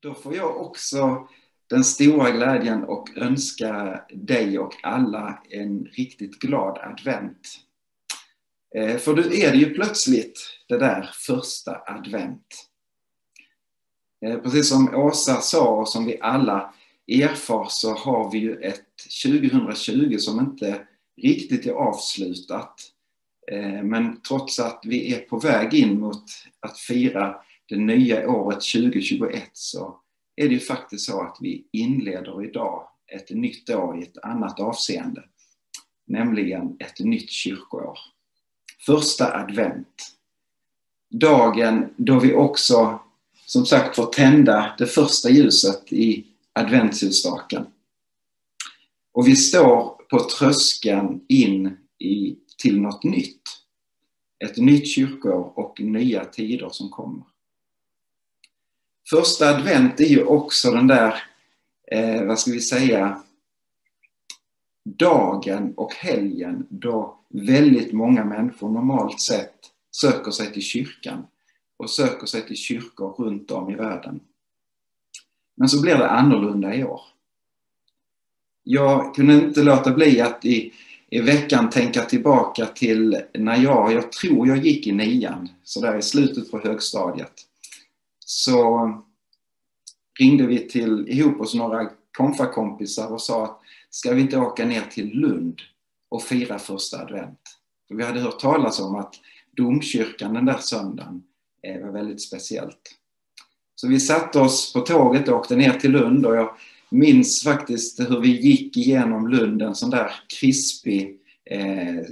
Då får jag också den stora glädjen och önska dig och alla en riktigt glad advent. Eh, för nu är det ju plötsligt det där första advent. Eh, precis som Åsa sa och som vi alla erfar så har vi ju ett 2020 som inte riktigt är avslutat. Eh, men trots att vi är på väg in mot att fira det nya året 2021 så är det ju faktiskt så att vi inleder idag ett nytt år i ett annat avseende. Nämligen ett nytt kyrkoår. Första advent. Dagen då vi också som sagt får tända det första ljuset i adventsljusstaken. Och vi står på tröskeln in i, till något nytt. Ett nytt kyrkoår och nya tider som kommer. Första advent är ju också den där, eh, vad ska vi säga, dagen och helgen då väldigt många människor normalt sett söker sig till kyrkan och söker sig till kyrkor runt om i världen. Men så blir det annorlunda i år. Jag kunde inte låta bli att i, i veckan tänka tillbaka till när jag, jag tror jag gick i nian, så där i slutet på högstadiet. Så ringde vi till, ihop oss några konfakompisar och sa att ska vi inte åka ner till Lund och fira första advent? För vi hade hört talas om att domkyrkan den där söndagen eh, var väldigt speciellt. Så vi satte oss på tåget och åkte ner till Lund och jag minns faktiskt hur vi gick igenom Lund en sån där krispig, eh,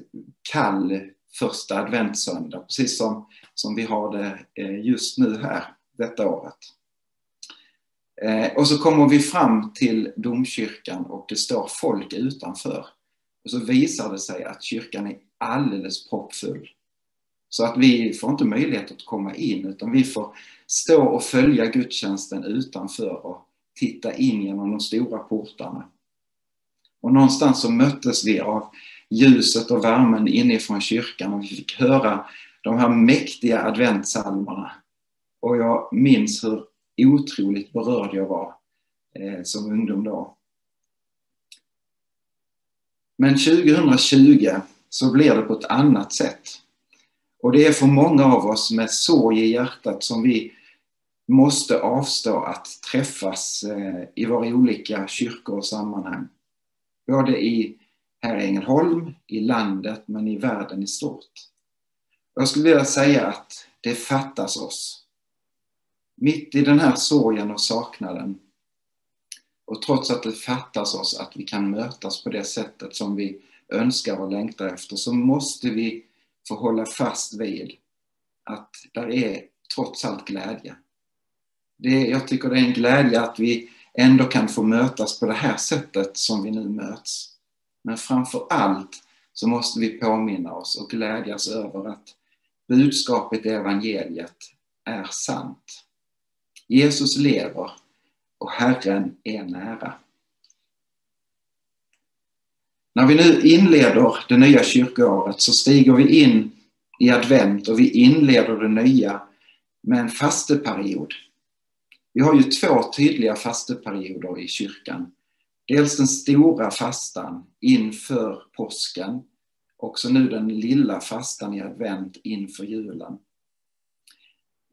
kall första adventssöndag, precis som, som vi har det eh, just nu här detta året. Eh, och så kommer vi fram till domkyrkan och det står folk utanför. Och så visar det sig att kyrkan är alldeles proppfull. Så att vi får inte möjlighet att komma in utan vi får stå och följa gudstjänsten utanför och titta in genom de stora portarna. Och någonstans så möttes vi av ljuset och värmen inifrån kyrkan och vi fick höra de här mäktiga adventsalmerna. Och jag minns hur otroligt berörd jag var eh, som ungdom då. Men 2020 så blir det på ett annat sätt. Och det är för många av oss med sorg i hjärtat som vi måste avstå att träffas eh, i våra olika kyrkor och sammanhang. Både i här i Ängelholm, i landet, men i världen i stort. Jag skulle vilja säga att det fattas oss. Mitt i den här sorgen och saknaden och trots att det fattas oss att vi kan mötas på det sättet som vi önskar och längtar efter så måste vi få hålla fast vid att där är trots allt glädje. Det, jag tycker det är en glädje att vi ändå kan få mötas på det här sättet som vi nu möts. Men framför allt så måste vi påminna oss och glädjas över att budskapet i evangeliet är sant. Jesus lever och Herren är nära. När vi nu inleder det nya kyrkoåret så stiger vi in i advent och vi inleder det nya med en fasteperiod. Vi har ju två tydliga fasteperioder i kyrkan. Dels den stora fastan inför påsken och så nu den lilla fastan i advent inför julen.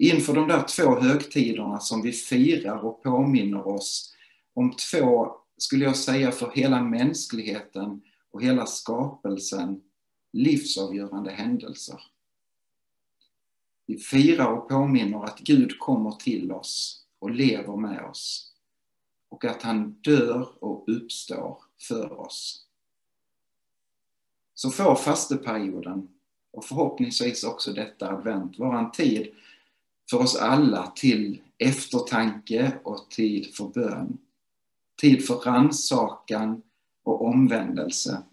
Inför de där två högtiderna som vi firar och påminner oss om två, skulle jag säga, för hela mänskligheten och hela skapelsen livsavgörande händelser. Vi firar och påminner att Gud kommer till oss och lever med oss och att han dör och uppstår för oss. Så får fasteperioden och förhoppningsvis också detta advent vara en tid för oss alla till eftertanke och tid för bön. Tid för rannsakan och omvändelse.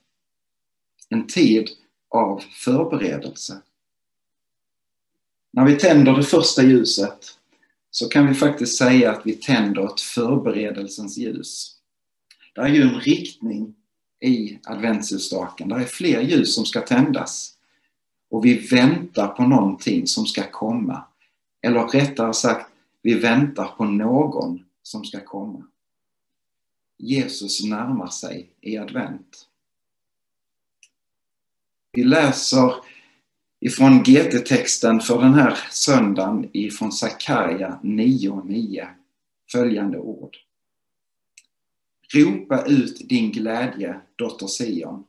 En tid av förberedelse. När vi tänder det första ljuset så kan vi faktiskt säga att vi tänder ett förberedelsens ljus. Det är ju en riktning i adventsljusstaken. Det är fler ljus som ska tändas. Och vi väntar på någonting som ska komma. Eller rättare sagt, vi väntar på någon som ska komma. Jesus närmar sig i advent. Vi läser ifrån GT-texten för den här söndagen ifrån Sakarja 9.9 följande ord. Ropa ut din glädje, dotter Sion.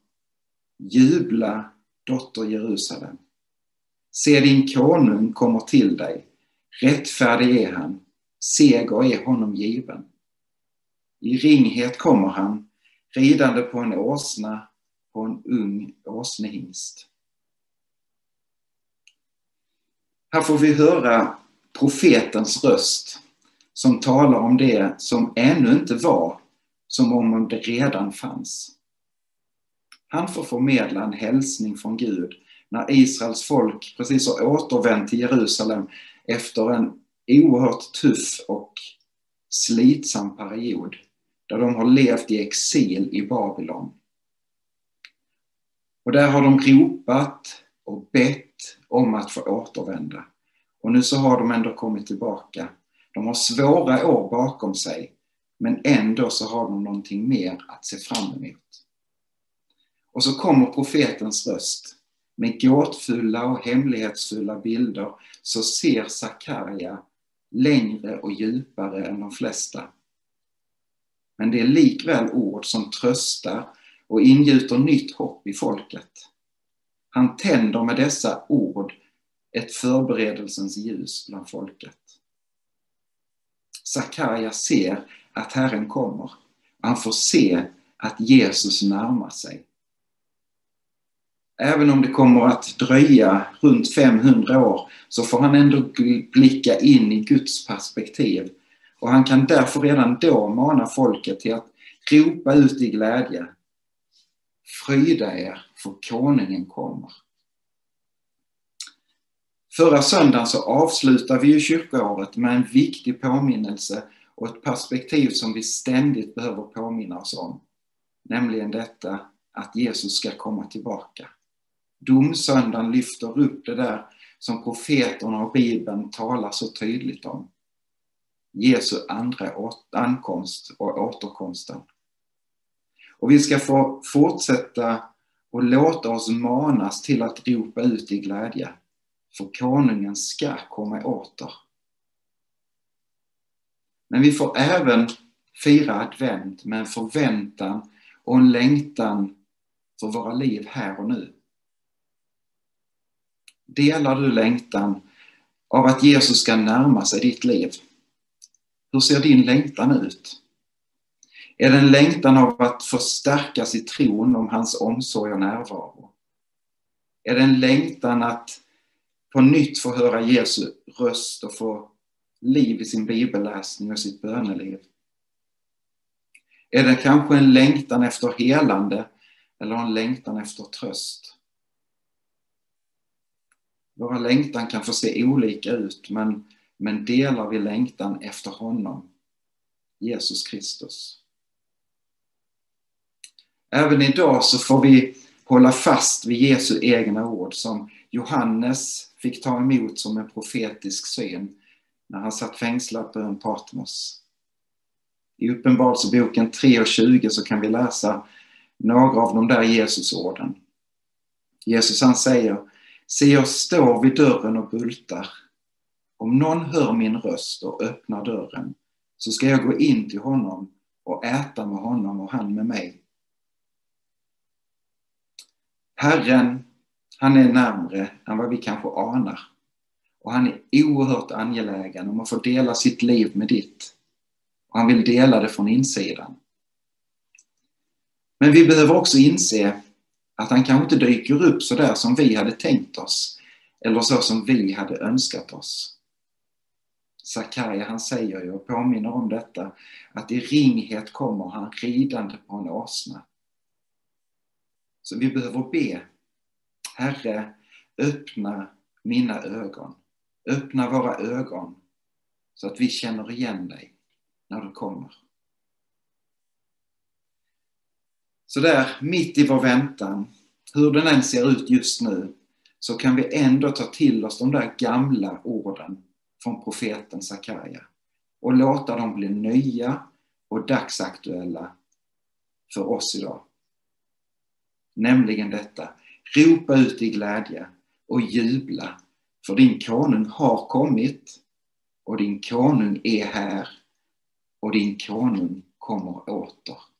Jubla, dotter Jerusalem. Se din konung kommer till dig. Rättfärdig är han. Seger är honom given. I ringhet kommer han, ridande på en åsna, på en ung åsnehingst. Här får vi höra profetens röst som talar om det som ännu inte var, som om det redan fanns. Han får förmedla en hälsning från Gud när Israels folk precis har återvänt till Jerusalem efter en oerhört tuff och slitsam period där de har levt i exil i Babylon. Och där har de ropat och bett om att få återvända. Och nu så har de ändå kommit tillbaka. De har svåra år bakom sig, men ändå så har de någonting mer att se fram emot. Och så kommer profetens röst. Med gåtfulla och hemlighetsfulla bilder så ser Sakarja längre och djupare än de flesta. Men det är likväl ord som tröstar och ingjuter nytt hopp i folket. Han tänder med dessa ord ett förberedelsens ljus bland folket. Sakarja ser att Herren kommer. Han får se att Jesus närmar sig. Även om det kommer att dröja runt 500 år så får han ändå blicka in i Guds perspektiv. Och han kan därför redan då mana folket till att ropa ut i glädje. Fryda er, för konungen kommer. Förra söndagen så avslutar vi ju kyrkoåret med en viktig påminnelse och ett perspektiv som vi ständigt behöver påminna oss om. Nämligen detta att Jesus ska komma tillbaka. Domsöndagen lyfter upp det där som profeterna och Bibeln talar så tydligt om. Jesu andra ankomst och återkomsten. Och vi ska få fortsätta och låta oss manas till att ropa ut i glädje. För konungen ska komma åter. Men vi får även fira advent med en förväntan och en längtan för våra liv här och nu. Delar du längtan av att Jesus ska närma sig ditt liv? Hur ser din längtan ut? Är det en längtan av att förstärkas i tron om hans omsorg och närvaro? Är det en längtan att på nytt få höra Jesu röst och få liv i sin bibelläsning och sitt böneliv? Är det kanske en längtan efter helande eller en längtan efter tröst? Våra längtan kan få se olika ut, men, men delar vi längtan efter honom, Jesus Kristus. Även idag så får vi hålla fast vid Jesu egna ord som Johannes fick ta emot som en profetisk syn när han satt fängslad på ön Patmos. I Uppenbarelseboken 3.20 så kan vi läsa några av de där Jesusorden. Jesus han säger Se, jag står vid dörren och bultar. Om någon hör min röst och öppnar dörren så ska jag gå in till honom och äta med honom och han med mig. Herren, han är närmre än vad vi kanske anar. Och han är oerhört angelägen om att få dela sitt liv med ditt. Och han vill dela det från insidan. Men vi behöver också inse att han kanske inte dyker upp så där som vi hade tänkt oss eller så som vi hade önskat oss. Sakarja han säger ju och påminner om detta att i ringhet kommer han ridande på en åsna. Så vi behöver be. Herre, öppna mina ögon. Öppna våra ögon så att vi känner igen dig när du kommer. Så där mitt i vår väntan, hur den än ser ut just nu, så kan vi ändå ta till oss de där gamla orden från profeten Sakarja. och låta dem bli nya och dagsaktuella för oss idag. Nämligen detta, ropa ut i glädje och jubla, för din konung har kommit och din konung är här och din konung kommer åter.